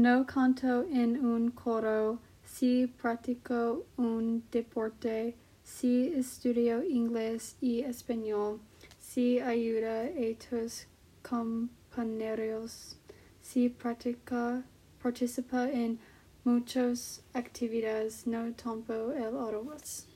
No canto en un coro, si practico un deporte, si estudio inglés y español, si ayuda a tus compañeros, si practica, participa en muchas actividades, no tampoco el autobús.